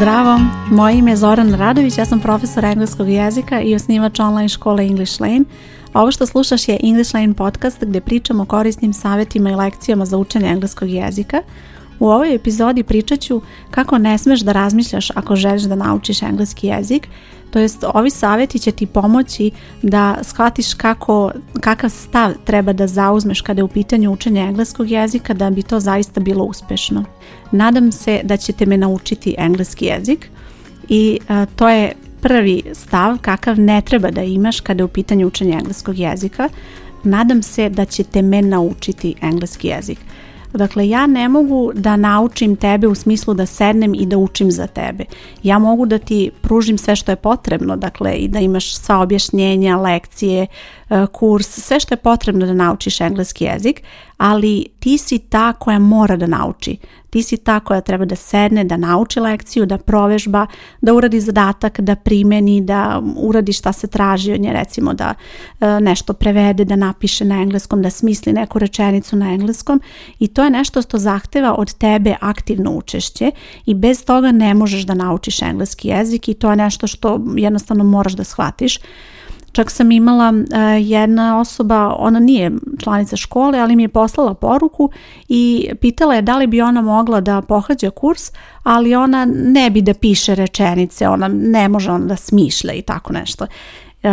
Zdravo, moje ime je Zoran Radović, ja sam profesor engleskog jezika i osnivač online škole English Lane. Ovo što slušaš je English Lane podcast gdje pričamo o korisnim savjetima i lekcijama za učenje engleskog jezika. U ovoj epizodi pričat ću kako ne smeš da razmišljaš ako želiš da naučiš engleski jezik, to jest ovi savjeti će ti pomoći da shvatiš kako, kakav stav treba da zauzmeš kada je u pitanju učenja engleskog jezika da bi to zaista bilo uspešno. Nadam se da ćete me naučiti engleski jezik i e, to je prvi stav kakav ne treba da imaš kada je u pitanju učenja engleskog jezika. Nadam se da ćete me naučiti engleski jezik. Dakle, ja ne mogu da naučim tebe u smislu da sednem i da učim za tebe. Ja mogu da ti pružim sve što je potrebno, dakle, i da imaš sva objašnjenja, lekcije, E, kurs, sve što je potrebno da naučiš engleski jezik, ali ti si ta koja mora da nauči. Ti si ta koja treba da sedne, da nauči lekciju, da provežba, da uradi zadatak, da primeni, da uradi šta se traži od nje, recimo da e, nešto prevede, da napiše na engleskom, da smisli neku rečenicu na engleskom i to je nešto što zahteva od tebe aktivno učešće i bez toga ne možeš da naučiš engleski jezik i to je nešto što jednostavno moraš da shvatiš. Čak sam imala e, jedna osoba, ona nije članica škole, ali mi je poslala poruku i pitala je da li bi ona mogla da pohađa kurs, ali ona ne bi da piše rečenice, ona ne može ona da smišlja i tako nešto. E,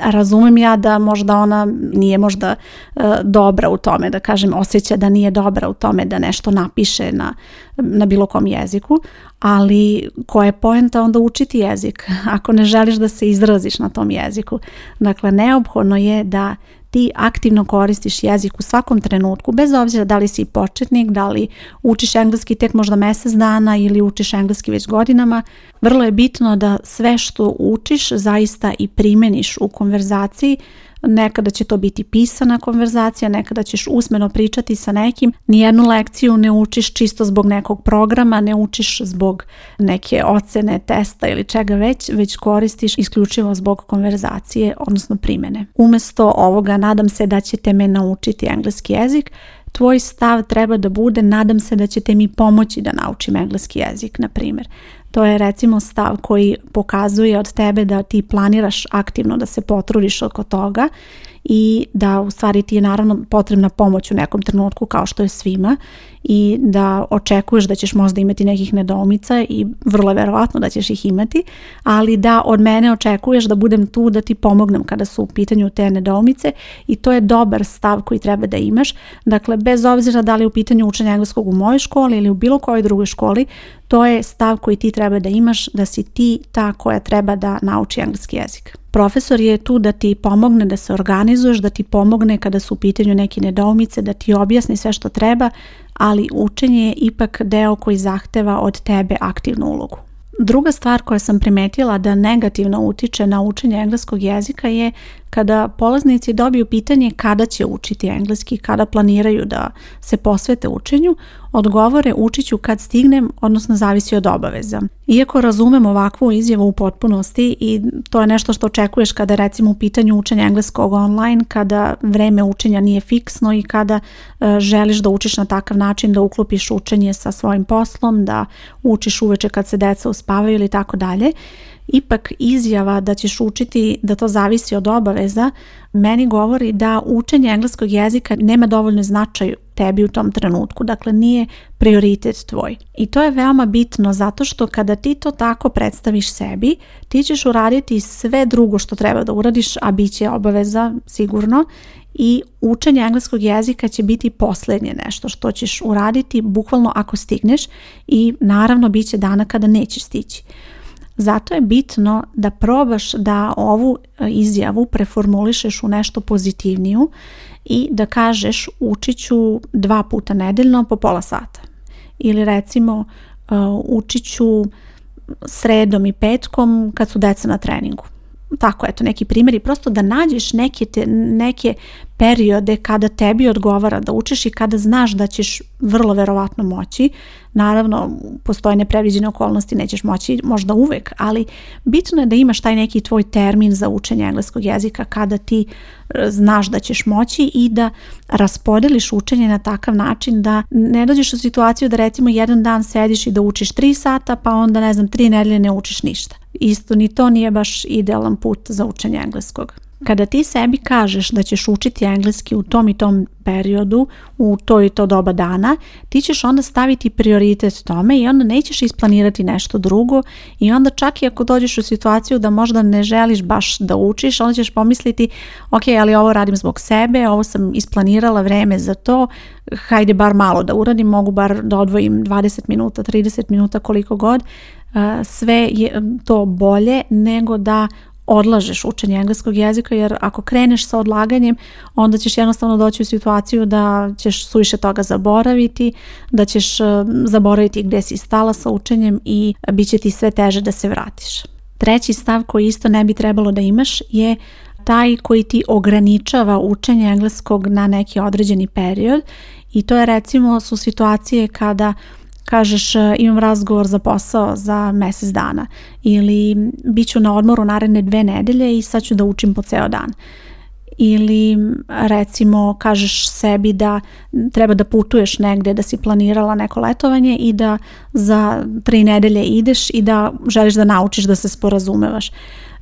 razumem ja da možda ona nije možda e, dobra u tome, da kažem osjeća da nije dobra u tome da nešto napiše na, na bilo kom jeziku, ali koja je poenta onda učiti jezik ako ne želiš da se izraziš na tom jeziku. Dakle, neophodno je da ti aktivno koristiš jezik u svakom trenutku, bez obzira da li si početnik, da li učiš engleski tek možda mjesec dana ili učiš engleski već godinama, vrlo je bitno da sve što učiš zaista i primeniš u konverzaciji Nekada će to biti pisana konverzacija, nekada ćeš usmeno pričati sa nekim. Nijednu lekciju ne učiš čisto zbog nekog programa, ne učiš zbog neke ocene, testa ili čega već, već koristiš isključivo zbog konverzacije, odnosno primjene. Umesto ovoga nadam se da ćete me naučiti engleski jezik, tvoj stav treba da bude nadam se da ćete mi pomoći da naučim engleski jezik, na primjer. To je recimo stav koji pokazuje od tebe da ti planiraš aktivno da se potrudiš oko toga i da u stvari ti je naravno potrebna pomoć u nekom trenutku kao što je svima i da očekuješ da ćeš možda imati nekih nedomica i vrlo verovatno da ćeš ih imati, ali da od mene očekuješ da budem tu da ti pomognem kada su u pitanju te nedomice i to je dobar stav koji treba da imaš. Dakle, bez obzira da li je u pitanju učenja engleskog u mojoj školi ili u bilo kojoj drugoj školi, to je stav koji ti treba da imaš da si ti ta koja treba da nauči engleski jezik. Profesor je tu da ti pomogne da se organizuješ, da ti pomogne kada su u pitanju neke nedoumice, da ti objasni sve što treba, ali učenje je ipak deo koji zahteva od tebe aktivnu ulogu. Druga stvar koja sam primetila da negativno utiče na učenje engleskog jezika je kada polaznici dobiju pitanje kada će učiti engleski, kada planiraju da se posvete učenju, odgovore ću kad stignem, odnosno zavisi od obaveza. Iako razumem ovakvu izjavu u potpunosti i to je nešto što očekuješ kada recimo u pitanju učenja engleskog online, kada vreme učenja nije fiksno i kada e, želiš da učiš na takav način da uklopiš učenje sa svojim poslom, da učiš uveče kad se deca uspavaju ili tako dalje, ipak izjava da ćeš učiti da to zavisi od obaveza meni govori da učenje engleskog jezika nema dovoljno značaj tebi u tom trenutku, dakle nije prioritet tvoj. I to je veoma bitno zato što kada ti to tako predstaviš sebi, ti ćeš uraditi sve drugo što treba da uradiš, a bit će obaveza sigurno i učenje engleskog jezika će biti posljednje nešto što ćeš uraditi bukvalno ako stigneš i naravno bit će dana kada nećeš stići. Zato je bitno da probaš da ovu e, izjavu preformulišeš u nešto pozitivniju i da kažeš učit ću dva puta nedeljno po pola sata. Ili recimo e, učit ću sredom i petkom kad su deca na treningu. Tako, eto, neki primjeri. Prosto da nađeš neke, neke periode kada tebi odgovara da učiš i kada znaš da ćeš vrlo verovatno moći. Naravno, postoje nepreviđene okolnosti, nećeš moći možda uvek, ali bitno je da imaš taj neki tvoj termin za učenje engleskog jezika kada ti e, znaš da ćeš moći i da raspodeliš učenje na takav način da ne dođeš u situaciju da recimo jedan dan sediš i da učiš tri sata, pa onda ne znam tri nedelje ne učiš ništa. Isto ni to nije baš idealan put za učenje engleskog. Kada ti sebi kažeš da ćeš učiti engleski u tom i tom periodu, u to i to doba dana, ti ćeš onda staviti prioritet tome i onda nećeš isplanirati nešto drugo i onda čak i ako dođeš u situaciju da možda ne želiš baš da učiš, onda ćeš pomisliti ok, ali ovo radim zbog sebe, ovo sam isplanirala vreme za to, hajde bar malo da uradim, mogu bar da odvojim 20 minuta, 30 minuta koliko god, sve je to bolje nego da odlažeš učenje engleskog jezika jer ako kreneš sa odlaganjem onda ćeš jednostavno doći u situaciju da ćeš suviše toga zaboraviti, da ćeš e, zaboraviti gdje si stala sa učenjem i bit će ti sve teže da se vratiš. Treći stav koji isto ne bi trebalo da imaš je taj koji ti ograničava učenje engleskog na neki određeni period i to je recimo su situacije kada kažeš e, imam razgovor za posao za mjesec dana ili bit ću na odmoru naredne dve nedelje i sad ću da učim po ceo dan ili recimo kažeš sebi da treba da putuješ negde, da si planirala neko letovanje i da za tri nedelje ideš i da želiš da naučiš da se sporazumevaš.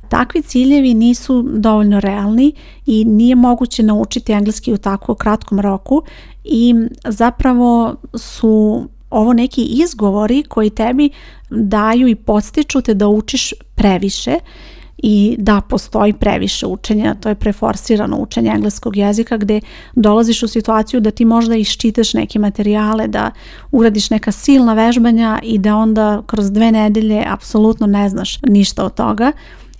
Takvi ciljevi nisu dovoljno realni i nije moguće naučiti engleski u tako kratkom roku i zapravo su ovo neki izgovori koji tebi daju i podstiču te da učiš previše i da postoji previše učenja, to je preforsirano učenje engleskog jezika gdje dolaziš u situaciju da ti možda iščitaš neke materijale, da uradiš neka silna vežbanja i da onda kroz dve nedelje apsolutno ne znaš ništa od toga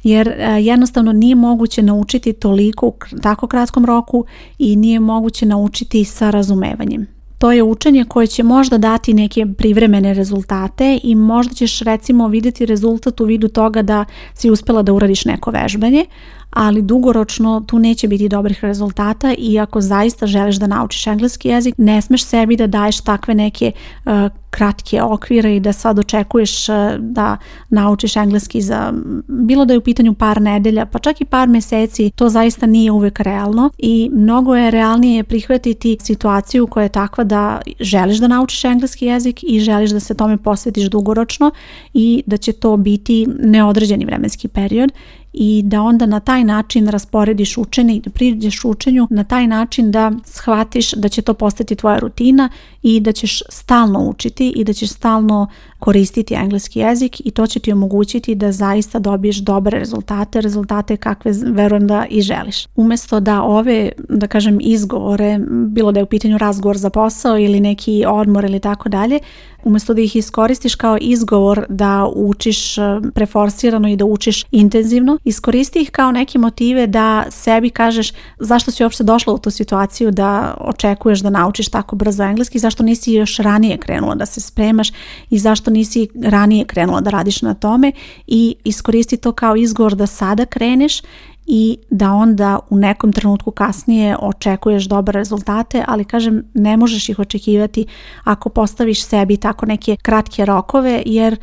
jer e, jednostavno nije moguće naučiti toliko u tako kratkom roku i nije moguće naučiti sa razumevanjem. To je učenje koje će možda dati neke privremene rezultate i možda ćeš recimo vidjeti rezultat u vidu toga da si uspjela da uradiš neko vežbanje, ali dugoročno tu neće biti dobrih rezultata i ako zaista želiš da naučiš engleski jezik, ne smeš sebi da daješ takve neke e, kratke okvire i da sad očekuješ e, da naučiš engleski za bilo da je u pitanju par nedelja, pa čak i par mjeseci, to zaista nije uvijek realno i mnogo je realnije prihvatiti situaciju koja je takva da želiš da naučiš engleski jezik i želiš da se tome posvetiš dugoročno i da će to biti neodređeni vremenski period i da onda na taj način rasporediš učenje i da priđeš učenju na taj način da shvatiš da će to postati tvoja rutina i da ćeš stalno učiti i da ćeš stalno koristiti engleski jezik i to će ti omogućiti da zaista dobiješ dobre rezultate, rezultate kakve verujem da i želiš. Umesto da ove da kažem, izgovore, bilo da je u pitanju razgovor za posao ili neki odmor ili tako dalje, umjesto da ih iskoristiš kao izgovor da učiš e, preforsirano i da učiš intenzivno, iskoristi ih kao neke motive da sebi kažeš zašto si uopšte došla u tu situaciju da očekuješ da naučiš tako brzo engleski, zašto nisi još ranije krenula da se spremaš i zašto nisi ranije krenula da radiš na tome i iskoristi to kao izgovor da sada kreneš i da onda u nekom trenutku kasnije očekuješ dobre rezultate, ali kažem ne možeš ih očekivati ako postaviš sebi tako neke kratke rokove jer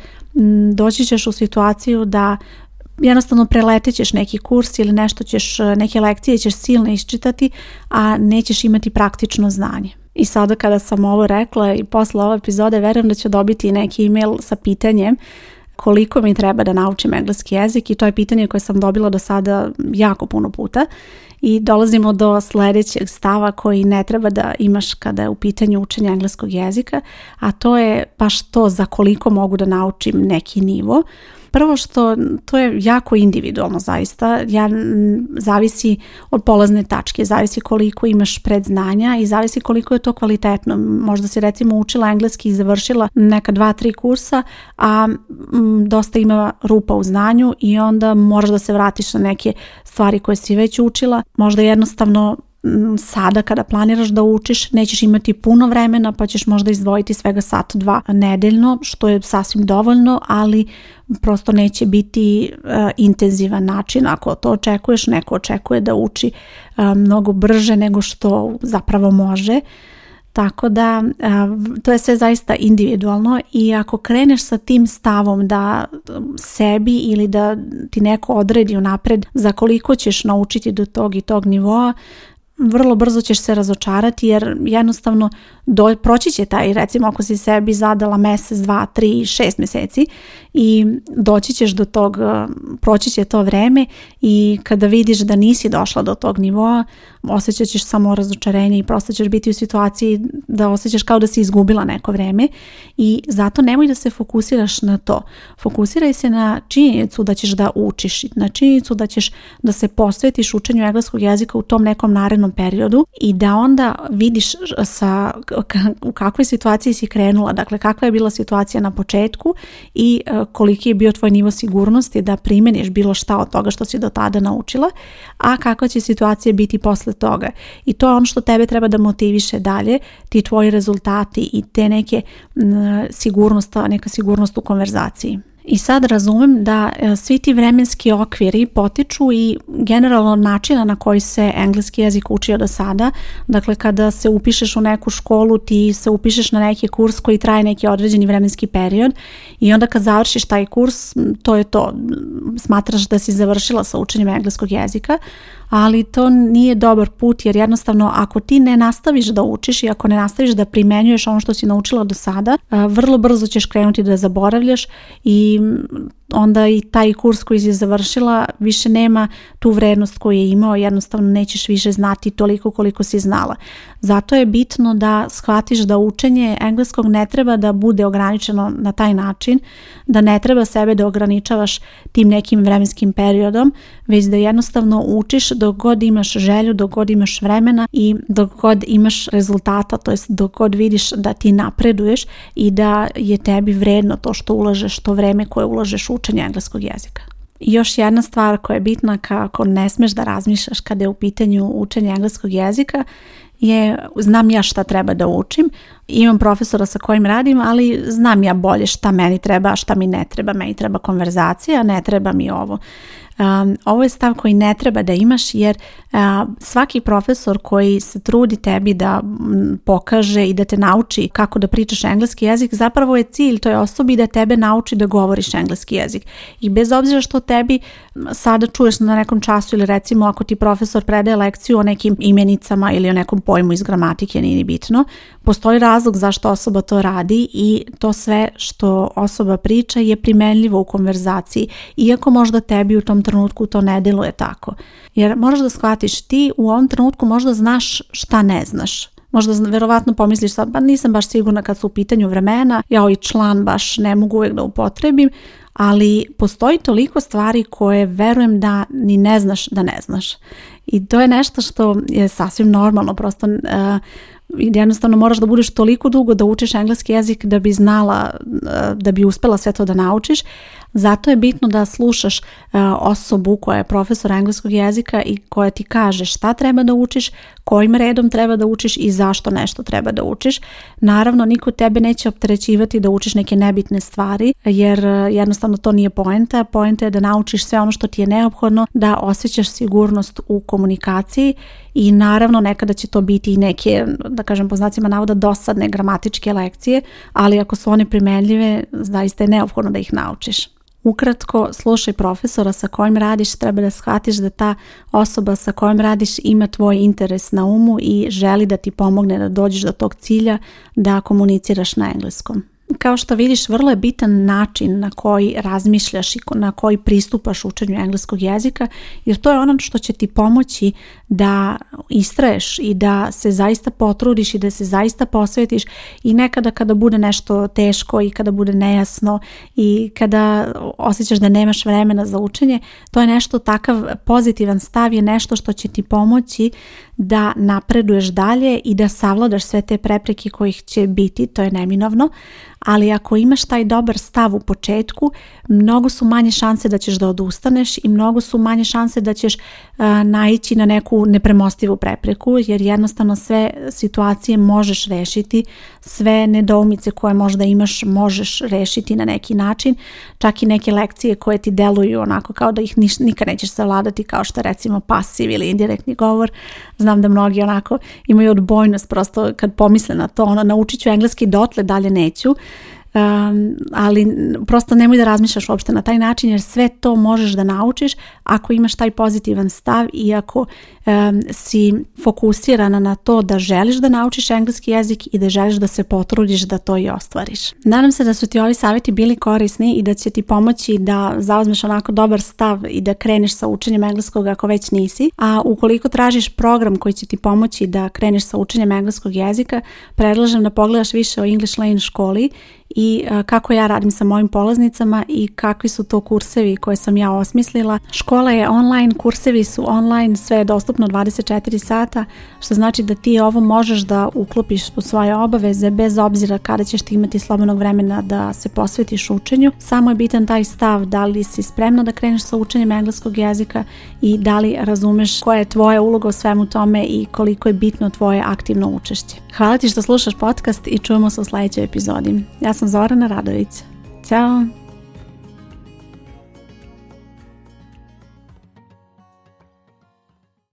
doći ćeš u situaciju da jednostavno preletit ćeš neki kurs ili nešto ćeš, neke lekcije ćeš silno isčitati, a nećeš imati praktično znanje. I sada kada sam ovo rekla i posle ove epizode verujem da ću dobiti neki email sa pitanjem koliko mi treba da naučim engleski jezik i to je pitanje koje sam dobila do sada jako puno puta i dolazimo do sljedećeg stava koji ne treba da imaš kada je u pitanju učenja engleskog jezika, a to je baš to za koliko mogu da naučim neki nivo. Prvo što to je jako individualno zaista, ja, zavisi od polazne tačke, zavisi koliko imaš predznanja i zavisi koliko je to kvalitetno. Možda si recimo učila engleski i završila neka dva, tri kursa, a dosta ima rupa u znanju i onda moraš da se vratiš na neke stvari koje si već učila. Možda jednostavno sada kada planiraš da učiš nećeš imati puno vremena pa ćeš možda izdvojiti svega sat dva nedeljno što je sasvim dovoljno ali prosto neće biti e, intenzivan način ako to očekuješ neko očekuje da uči e, mnogo brže nego što zapravo može tako da e, to je sve zaista individualno i ako kreneš sa tim stavom da sebi ili da ti neko odredi unapred za koliko ćeš naučiti do tog i tog nivoa, vrlo brzo ćeš se razočarati jer jednostavno do, proći će taj recimo ako si sebi zadala mjesec, dva, tri, šest mjeseci i doći ćeš do tog, proći će to vreme i kada vidiš da nisi došla do tog nivoa osjećat ćeš samo razočarenje i prosto ćeš biti u situaciji da osjećaš kao da si izgubila neko vreme i zato nemoj da se fokusiraš na to. Fokusiraj se na činjenicu da ćeš da učiš, na činjenicu da ćeš da se posvetiš učenju engleskog jezika u tom nekom narednom periodu i da onda vidiš sa, u kakvoj situaciji si krenula, dakle kakva je bila situacija na početku i e, koliki je bio tvoj nivo sigurnosti da primeniš bilo šta od toga što si do tada naučila, a kakva će situacija biti posle toga. I to je ono što tebe treba da motiviše dalje, ti tvoji rezultati i te neke mm, sigurnost, neka sigurnost u konverzaciji. I sad razumem da e, svi ti vremenski okviri potiču i generalno načina na koji se engleski jezik učio do sada. Dakle, kada se upišeš u neku školu, ti se upišeš na neki kurs koji traje neki određeni vremenski period i onda kad završiš taj kurs, to je to. Smatraš da si završila sa učenjem engleskog jezika ali to nije dobar put jer jednostavno ako ti ne nastaviš da učiš i ako ne nastaviš da primenjuješ ono što si naučila do sada, vrlo brzo ćeš krenuti da zaboravljaš i onda i taj kurs koji si završila više nema tu vrednost koju je imao, jednostavno nećeš više znati toliko koliko si znala. Zato je bitno da shvatiš da učenje engleskog ne treba da bude ograničeno na taj način, da ne treba sebe da ograničavaš tim nekim vremenskim periodom, već da jednostavno učiš dok god imaš želju, dok god imaš vremena i dok god imaš rezultata, to jest dok god vidiš da ti napreduješ i da je tebi vredno to što ulažeš, to vreme koje ulažeš Učenje engleskog jezika. još jedna stvar koja je bitna kako ne smeš da razmišljaš kada je u pitanju učenje engleskog jezika je znam ja šta treba da učim, imam profesora sa kojim radim, ali znam ja bolje šta meni treba, šta mi ne treba. Meni treba konverzacija, ne treba mi ovo. Um, ovo je stav koji ne treba da imaš jer uh, svaki profesor koji se trudi tebi da pokaže i da te nauči kako da pričaš engleski jezik, zapravo je cilj toj osobi da tebe nauči da govoriš engleski jezik. I bez obzira što tebi sada čuješ na nekom času ili recimo ako ti profesor predaje lekciju o nekim imenicama ili o nekom pojmu iz gramatike, nije bitno, postoji razlog zašto osoba to radi i to sve što osoba priča je primenljivo u konverzaciji, iako možda tebi u tom trenutku to ne djeluje tako. Jer moraš da shvatiš ti u ovom trenutku možda znaš šta ne znaš. Možda verovatno pomisliš sad, pa nisam baš sigurna kad su u pitanju vremena, ja i ovaj član baš ne mogu uvijek da upotrebim, ali postoji toliko stvari koje verujem da ni ne znaš da ne znaš. I to je nešto što je sasvim normalno, prosto eh, jednostavno moraš da budeš toliko dugo da učiš engleski jezik da bi znala, eh, da bi uspela sve to da naučiš. Zato je bitno da slušaš eh, osobu koja je profesor engleskog jezika i koja ti kaže šta treba da učiš, kojim redom treba da učiš i zašto nešto treba da učiš. Naravno, niko tebe neće opterećivati da učiš neke nebitne stvari, jer eh, jednostavno to nije poenta. Poenta je da naučiš sve ono što ti je neophodno, da osjećaš sigurnost u komunikaciji i naravno nekada će to biti i neke, da kažem po znacima navoda, dosadne gramatičke lekcije, ali ako su one primenljive, zaista je neophodno da ih naučiš. Ukratko, slušaj profesora sa kojim radiš, treba da shvatiš da ta osoba sa kojom radiš ima tvoj interes na umu i želi da ti pomogne da dođeš do tog cilja da komuniciraš na engleskom. Kao što vidiš, vrlo je bitan način na koji razmišljaš i na koji pristupaš učenju engleskog jezika, jer to je ono što će ti pomoći da istraješ i da se zaista potrudiš i da se zaista posvetiš i nekada kada bude nešto teško i kada bude nejasno i kada osjećaš da nemaš vremena za učenje, to je nešto takav pozitivan stav je nešto što će ti pomoći da napreduješ dalje i da savladaš sve te prepreke kojih će biti, to je neminovno, ali ako imaš taj dobar stav u početku, mnogo su manje šanse da ćeš da odustaneš i mnogo su manje šanse da ćeš naići na neku nepremostivu prepreku, jer jednostavno sve situacije možeš rešiti, sve nedoumice koje možda imaš možeš rešiti na neki način, čak i neke lekcije koje ti deluju onako kao da ih niš, nikad nećeš savladati kao što recimo pasiv ili indirektni govor, Znam da mnogi onako imaju odbojnost prosto kad pomisle na to, ono, naučit ću engleski dotle, dalje neću ali prosto nemoj da razmišljaš uopšte na taj način jer sve to možeš da naučiš ako imaš taj pozitivan stav i ako si fokusirana na to da želiš da naučiš engleski jezik i da želiš da se potrudiš da to i ostvariš. Nadam se da su ti ovi savjeti bili korisni i da će ti pomoći da zauzmeš onako dobar stav i da kreneš sa učenjem engleskog ako već nisi, a ukoliko tražiš program koji će ti pomoći da kreneš sa učenjem engleskog jezika, predlažem da pogledaš više o English Lane školi i e, kako ja radim sa mojim polaznicama i kakvi su to kursevi koje sam ja osmislila. Škola je online, kursevi su online, sve je dostupno 24 sata, što znači da ti ovo možeš da uklopiš u svoje obaveze bez obzira kada ćeš ti imati slobodnog vremena da se posvetiš učenju. Samo je bitan taj stav da li si spremna da kreneš sa učenjem engleskog jezika i da li razumeš koja je tvoja uloga u svemu tome i koliko je bitno tvoje aktivno učešće. Hvala ti što slušaš podcast i čujemo se u sledećoj epizodi. Ja sam Zorana Radović. Ćao!